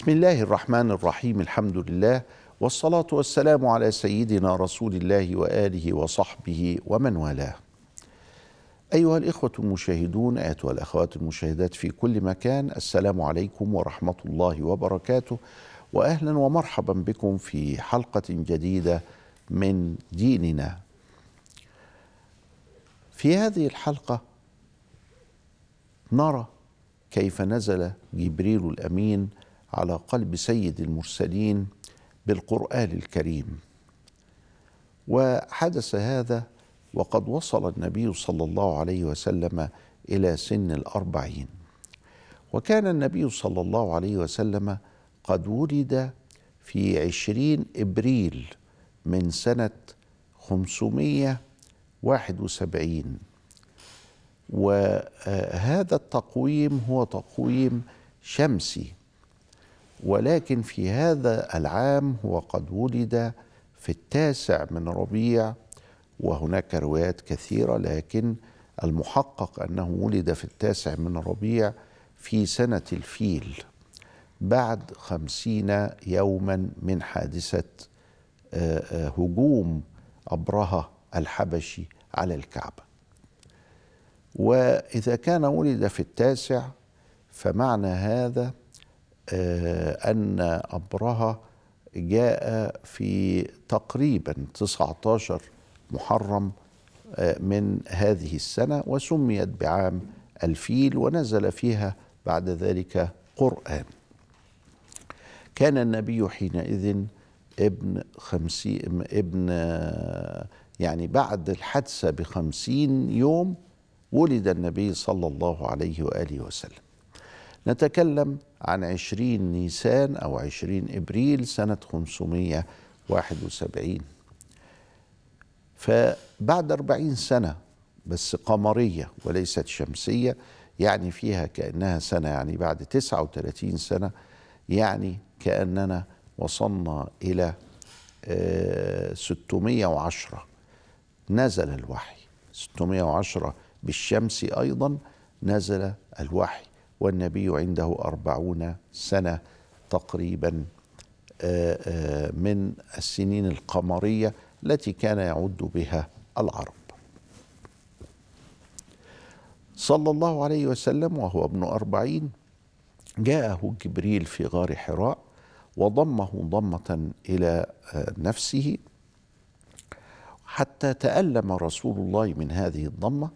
بسم الله الرحمن الرحيم الحمد لله والصلاة والسلام على سيدنا رسول الله وآله وصحبه ومن والاه. أيها الإخوة المشاهدون أيتها الأخوات المشاهدات في كل مكان السلام عليكم ورحمة الله وبركاته وأهلا ومرحبا بكم في حلقة جديدة من ديننا. في هذه الحلقة نرى كيف نزل جبريل الأمين على قلب سيد المرسلين بالقرآن الكريم. وحدث هذا وقد وصل النبي صلى الله عليه وسلم إلى سن الأربعين. وكان النبي صلى الله عليه وسلم قد ولد في عشرين إبريل من سنة خمسمية واحد وسبعين. وهذا التقويم هو تقويم شمسي ولكن في هذا العام هو قد ولد في التاسع من ربيع وهناك روايات كثيرة لكن المحقق أنه ولد في التاسع من ربيع في سنة الفيل بعد خمسين يوما من حادثة هجوم أبرهة الحبشي على الكعبة. وإذا كان ولد في التاسع فمعنى هذا أن أبرهة جاء في تقريبا 19 محرم من هذه السنة وسميت بعام الفيل ونزل فيها بعد ذلك قرآن. كان النبي حينئذ ابن خمسين ابن يعني بعد الحادثة بخمسين يوم ولد النبي صلى الله عليه وآله وسلم. نتكلم عن عشرين نيسان أو عشرين إبريل سنة خمسمية واحد وسبعين. فبعد أربعين سنة بس قمرية وليست شمسية يعني فيها كأنها سنة يعني بعد تسعة وثلاثين سنة يعني كأننا وصلنا إلى ستمية وعشرة. نزل الوحي. ستمية وعشرة بالشمس أيضا نزل الوحي. والنبي عنده أربعون سنة تقريبا من السنين القمرية التي كان يعد بها العرب. صلى الله عليه وسلم وهو ابن أربعين جاءه جبريل في غار حراء وضمه ضمة إلى نفسه حتى تألم رسول الله من هذه الضمة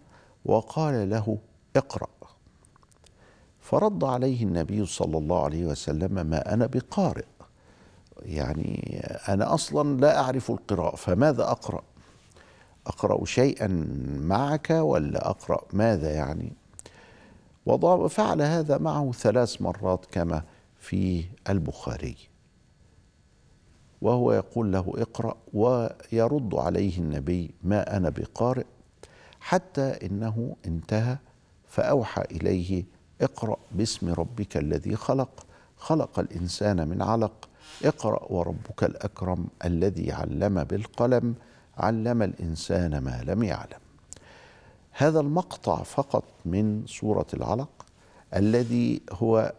وقال له اقرأ. فرد عليه النبي صلى الله عليه وسلم ما أنا بقارئ. يعني أنا أصلا لا أعرف القراءة فماذا أقرأ؟ أقرأ شيئا معك ولا أقرأ ماذا يعني؟ وفعل هذا معه ثلاث مرات كما في البخاري. وهو يقول له اقرأ ويرد عليه النبي ما أنا بقارئ حتى إنه انتهى فأوحى إليه اقرأ باسم ربك الذي خلق. خلق الإنسان من علق. اقرأ وربك الأكرم الذي علم بالقلم. علم الإنسان ما لم يعلم. هذا المقطع فقط من سورة العلق الذي هو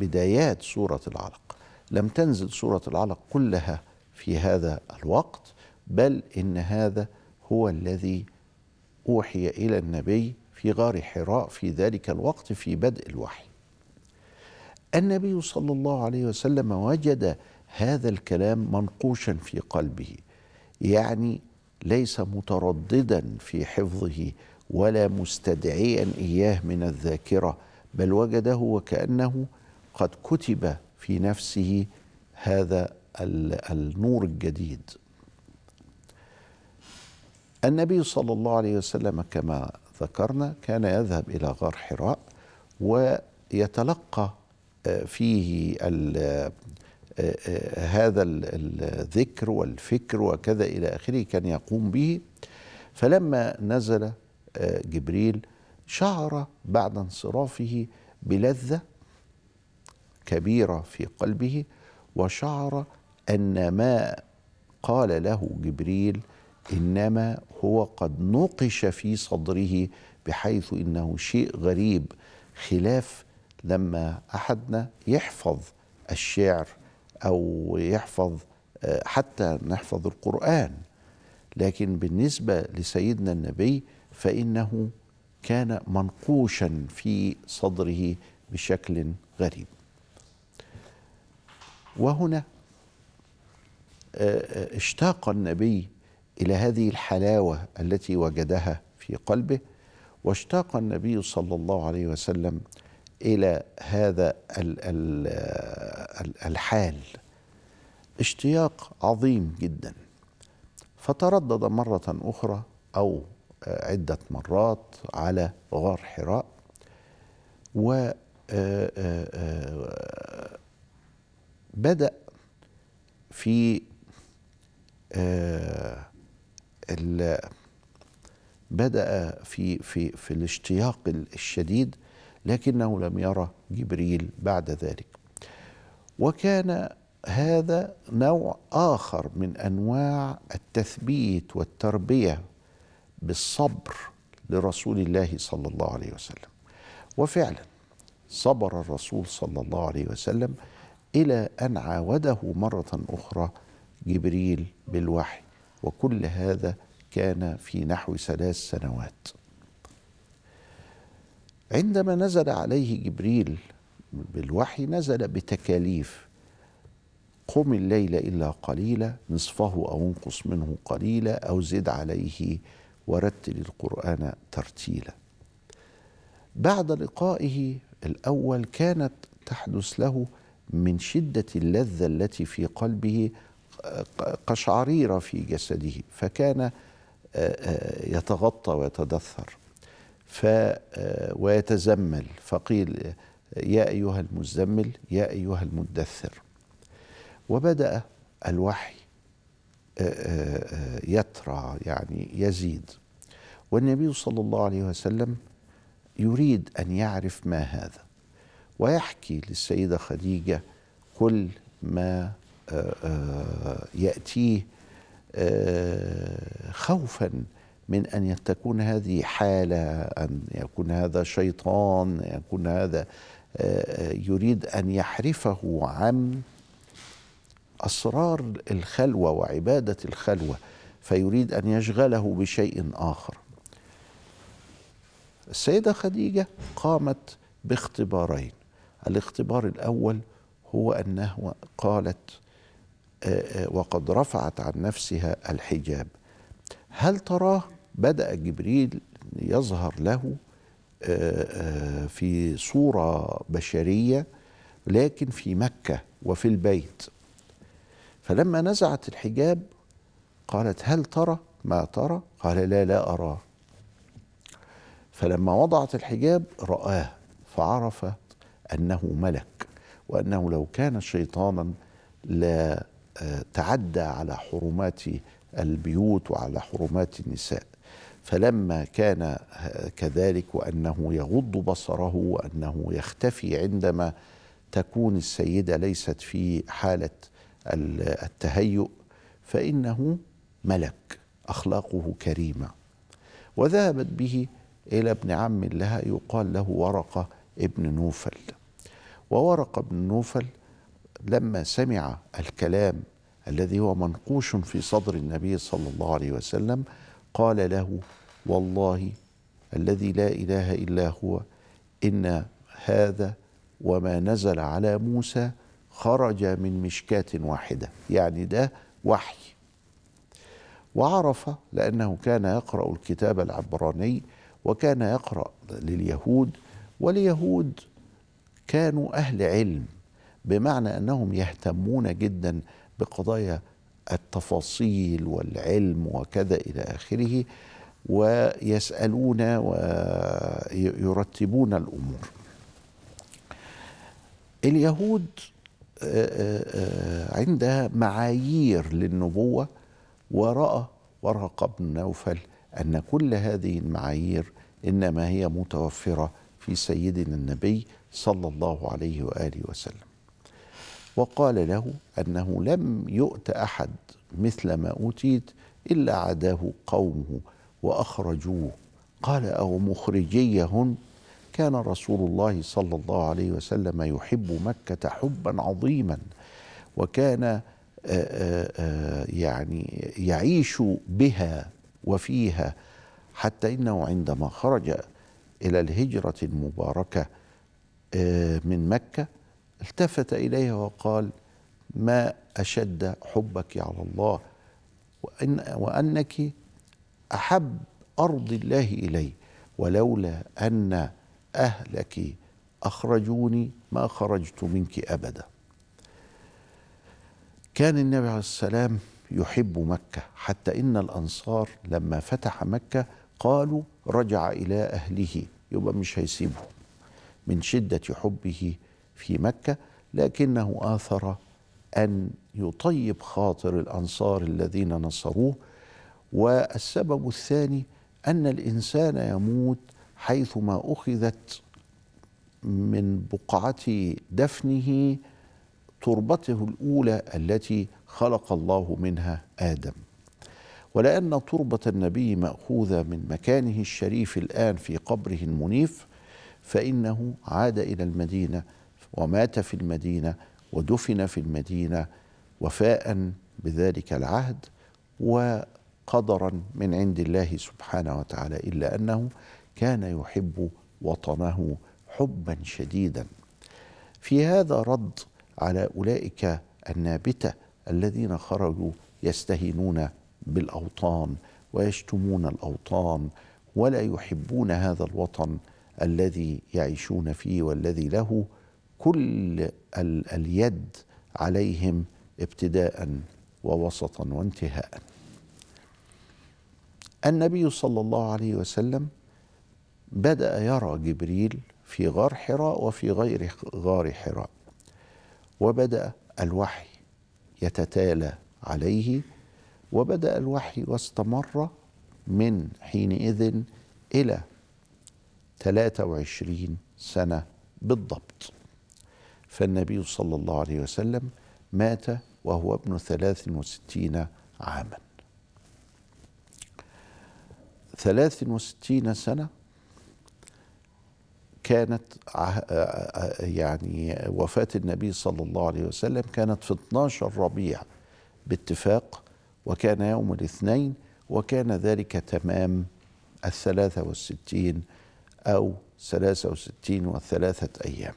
بدايات سورة العلق. لم تنزل سورة العلق كلها في هذا الوقت بل إن هذا هو الذي أوحي إلى النبي في غار حراء في ذلك الوقت في بدء الوحي. النبي صلى الله عليه وسلم وجد هذا الكلام منقوشا في قلبه يعني ليس مترددا في حفظه ولا مستدعيا إياه من الذاكرة بل وجده وكأنه قد كتب في نفسه هذا النور الجديد. النبي صلى الله عليه وسلم كما ذكرنا كان يذهب إلى غار حراء ويتلقى فيه هذا الذكر والفكر وكذا إلى آخره كان يقوم به. فلما نزل جبريل شعر بعد انصرافه بلذة كبيرة في قلبه وشعر أن ما قال له جبريل إنما هو قد نقش في صدره بحيث إنه شيء غريب خلاف لما أحدنا يحفظ الشعر أو يحفظ آه، حتى نحفظ القرآن. لكن بالنسبة لسيدنا النبي فإنه كان منقوشا في صدره بشكل غريب. وهنا آه، آه، اشتاق النبي إلى هذه الحلاوة التي وجدها في قلبه واشتاق النبي صلى الله عليه وسلم إلى هذا الحال. اشتياق عظيم جدا. فتردد مرة أخرى أو عدة مرات على غار حراء و آه، آه، آه، بدأ في في في الاشتياق الشديد لكنه لم يرى جبريل بعد ذلك. وكان هذا نوع آخر من أنواع التثبيت والتربية بالصبر لرسول الله صلى الله عليه وسلم. وفعلا صبر الرسول صلى الله عليه وسلم إلى أن عاوده مرة أخرى جبريل بالوحي. وكل هذا كان في نحو ثلاث سنوات. عندما نزل عليه جبريل بالوحي نزل بتكاليف. قم الليل إلا قليلا نصفه أو انقص منه قليلا أو زد عليه ورتل القرآن ترتيلا. بعد لقائه الأول كانت تحدث له من شدة اللذة التي في قلبه قشعريره في جسده فكان آه، آه، يتغطى ويتدثر ف آه، ويتزمل فقيل يا أيها المزمل يا أيها المدثر. وبدأ الوحي يترى يعني يزيد. والنبي صلى الله عليه وسلم يريد أن يعرف ما هذا ويحكي للسيدة خديجة كل ما ياتيه آه، خوفا من أن تكون هذه حالة أن يكون هذا شيطان يكون هذا يريد أن يحرفه عن أسرار الخلوة وعبادة الخلوة فيريد أن يشغله بشيء آخر. السيدة خديجة قامت باختبارين. الاختبار الأول هو أنه قالت آه، آه، وقد رفعت عن نفسها الحجاب. هل تراه؟ بدأ جبريل يظهر له آه، في صورة بشرية لكن في مكة وفي البيت. فلما نزعت الحجاب قالت هل ترى؟ ما ترى؟ قال لا لا أراه. فلما وضعت الحجاب رآه فعرف أنه ملك وأنه لو كان شيطانا لا آه، تعدى على حرمات البيوت وعلى حرمات النساء. فلما كان كذلك وأنه يغض بصره وأنه يختفي عندما تكون السيدة ليست في حالة التهيؤ فإنه ملك أخلاقه كريمة. وذهبت به إلى ابن عم لها يقال له ورقة ابن نوفل. وورقة بن نوفل لما سمع الكلام الذي هو منقوش في صدر النبي صلى الله عليه وسلم قال له والله الذي لا إله إلا هو إن هذا وما نزل على موسى خرج من مشكاة واحدة. يعني ده وحي. وعرف لأنه كان يقرأ الكتاب العبراني وكان يقرأ لليهود واليهود كانوا أهل علم. بمعنى أنهم يهتمون جدا بقضايا التفاصيل والعلم وكذا إلى آخره ويسألون ويرتبون الأمور. اليهود عندها معايير للنبوة ورأى ورقة بن نوفل أن كل هذه المعايير إنما هي متوفرة في سيدنا النبي صلى الله عليه وآله وسلم. وقال له أنه لم يؤت أحد مثل ما أوتيت إلا عداه قومه وأخرجوه. قال أو مخرجيهن؟ كان رسول الله صلى الله عليه وسلم يحب مكة حبا عظيما وكان آه، آه، آه، يعني يعيش بها وفيها حتى إنه عندما خرج إلى الهجرة المباركة من مكة التفت إليها وقال ما أشد حبك على الله وإن وأنك أحب أرض الله إلي ولولا أن أهلك أخرجوني ما خرجت منك أبدا. كان النبي عليه السلام يحب مكة حتى إن الأنصار لما فتح مكة قالوا رجع إلى أهله. يبقى مش هيسيبه. من شدة حبه في مكة لكنه آثر أن يطيب خاطر الأنصار الذين نصروه. والسبب الثاني أن الإنسان يموت حيثما أخذت من بقعة دفنه تربته الأولى التي خلق الله منها آدم. ولأن تربة النبي مأخوذة من مكانه الشريف الآن في قبره المنيف فإنه عاد إلى المدينة ومات في المدينة ودفن في المدينة وفاء بذلك العهد وقدرا من عند الله سبحانه وتعالى إلا أنه كان يحب وطنه حبا شديدا. في هذا رد على أولئك النابتة الذين خرجوا يستهينون بالأوطان ويشتمون الأوطان ولا يحبون هذا الوطن الذي يعيشون فيه والذي له كل اليد عليهم ابتداء ووسطا وانتهاء. النبي صلى الله عليه وسلم بدأ يرى جبريل في غار حراء وفي غير غار حراء وبدأ الوحي يتتالى عليه وبدأ الوحي واستمر من حينئذ إلى 23 سنة بالضبط. فالنبي صلى الله عليه وسلم مات وهو ابن 63 عاما. 63 سنة كانت يعني وفاة النبي صلى الله عليه وسلم كانت في 12 ربيع باتفاق وكان يوم الاثنين وكان ذلك تمام الثلاثة والستين أو ثلاثة وستين وثلاثة أيام.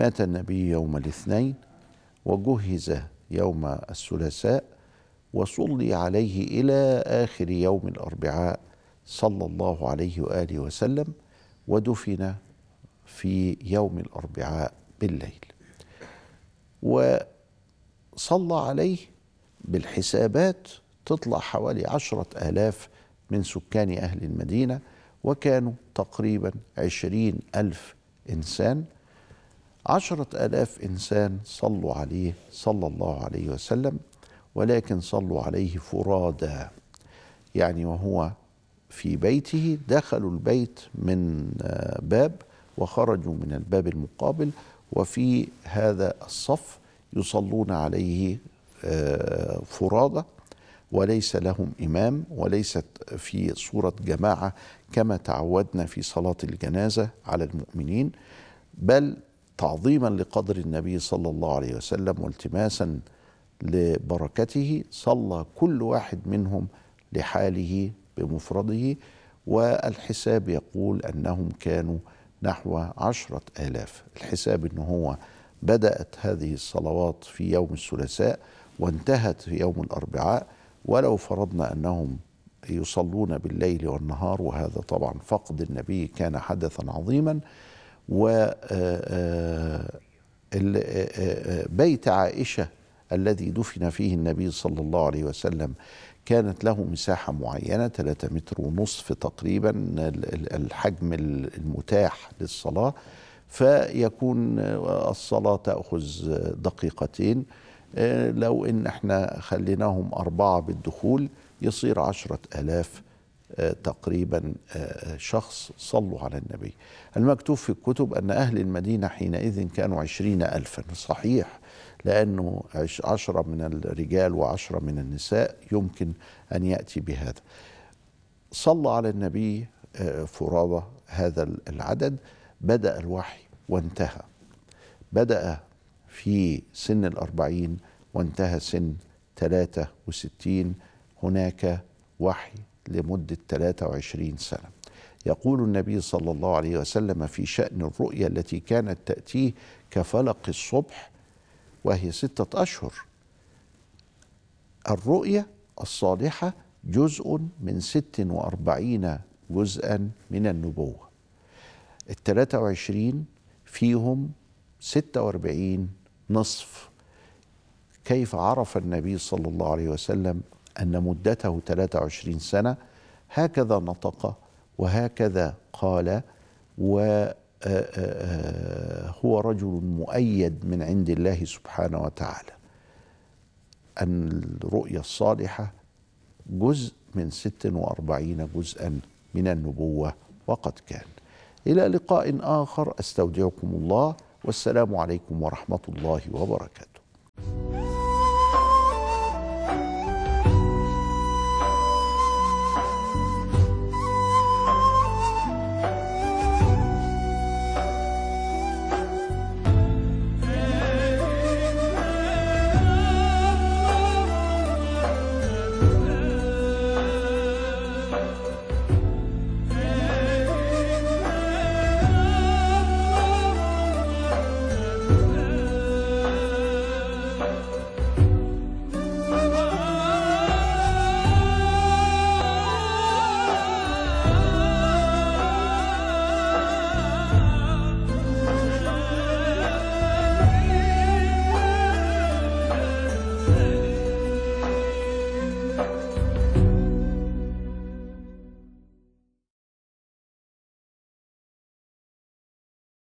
مات النبي يوم الاثنين وجهز يوم الثلاثاء وصلي عليه إلى آخر يوم الأربعاء صلى الله عليه وآله وسلم ودفن في يوم الأربعاء بالليل. وصلى عليه بالحسابات تطلع حوالي عشرة آلاف من سكان أهل المدينة وكانوا تقريبا عشرين ألف إنسان عشرة آلاف إنسان صلوا عليه صلى الله عليه وسلم ولكن صلوا عليه فرادى يعني وهو في بيته دخلوا البيت من آه، باب وخرجوا من الباب المقابل وفي هذا الصف يصلون عليه آه، فرادى وليس لهم إمام وليست في صورة جماعة كما تعودنا في صلاة الجنازة على المؤمنين بل تعظيما لقدر النبي صلى الله عليه وسلم والتماسا لبركته صلى كل واحد منهم لحاله بمفرده والحساب يقول أنهم كانوا نحو عشرة آلاف. الحساب أنه هو بدأت هذه الصلوات في يوم الثلاثاء وانتهت في يوم الأربعاء ولو فرضنا أنهم يصلون بالليل والنهار وهذا طبعا فقد النبي كان حدثا عظيما و آه، آه، بيت عائشة الذي دفن فيه النبي صلى الله عليه وسلم كانت له مساحة معينة 3 متر ونصف تقريبا الحجم المتاح للصلاة فيكون الصلاة تأخذ دقيقتين. لو إن إحنا خليناهم أربعة بالدخول يصير عشرة آلاف تقريبا شخص صلوا على النبي. المكتوب في الكتب أن أهل المدينة حينئذ كانوا عشرين ألفا. صحيح لأنه عشرة من الرجال وعشرة من النساء يمكن أن يأتي بهذا. صلى على النبي فرادى هذا العدد. بدأ الوحي وانتهى. بدأ في سن الأربعين وانتهى سن 63 هناك وحي لمدة 23 سنة. يقول النبي صلى الله عليه وسلم في شأن الرؤيا التي كانت تأتيه كفلق الصبح وهي ستة أشهر. الرؤيا الصالحة جزء من ست وأربعين جزءا من النبوة. الثلاثة وعشرين فيهم ستة وأربعين نصف. كيف عرف النبي صلى الله عليه وسلم أن مدته 23 سنة هكذا نطق وهكذا قال وهو رجل مؤيد من عند الله سبحانه وتعالى. أن الرؤيا الصالحة جزء من 46 جزءا من النبوة وقد كان. إلى لقاء آخر أستودعكم الله والسلام عليكم ورحمة الله وبركاته.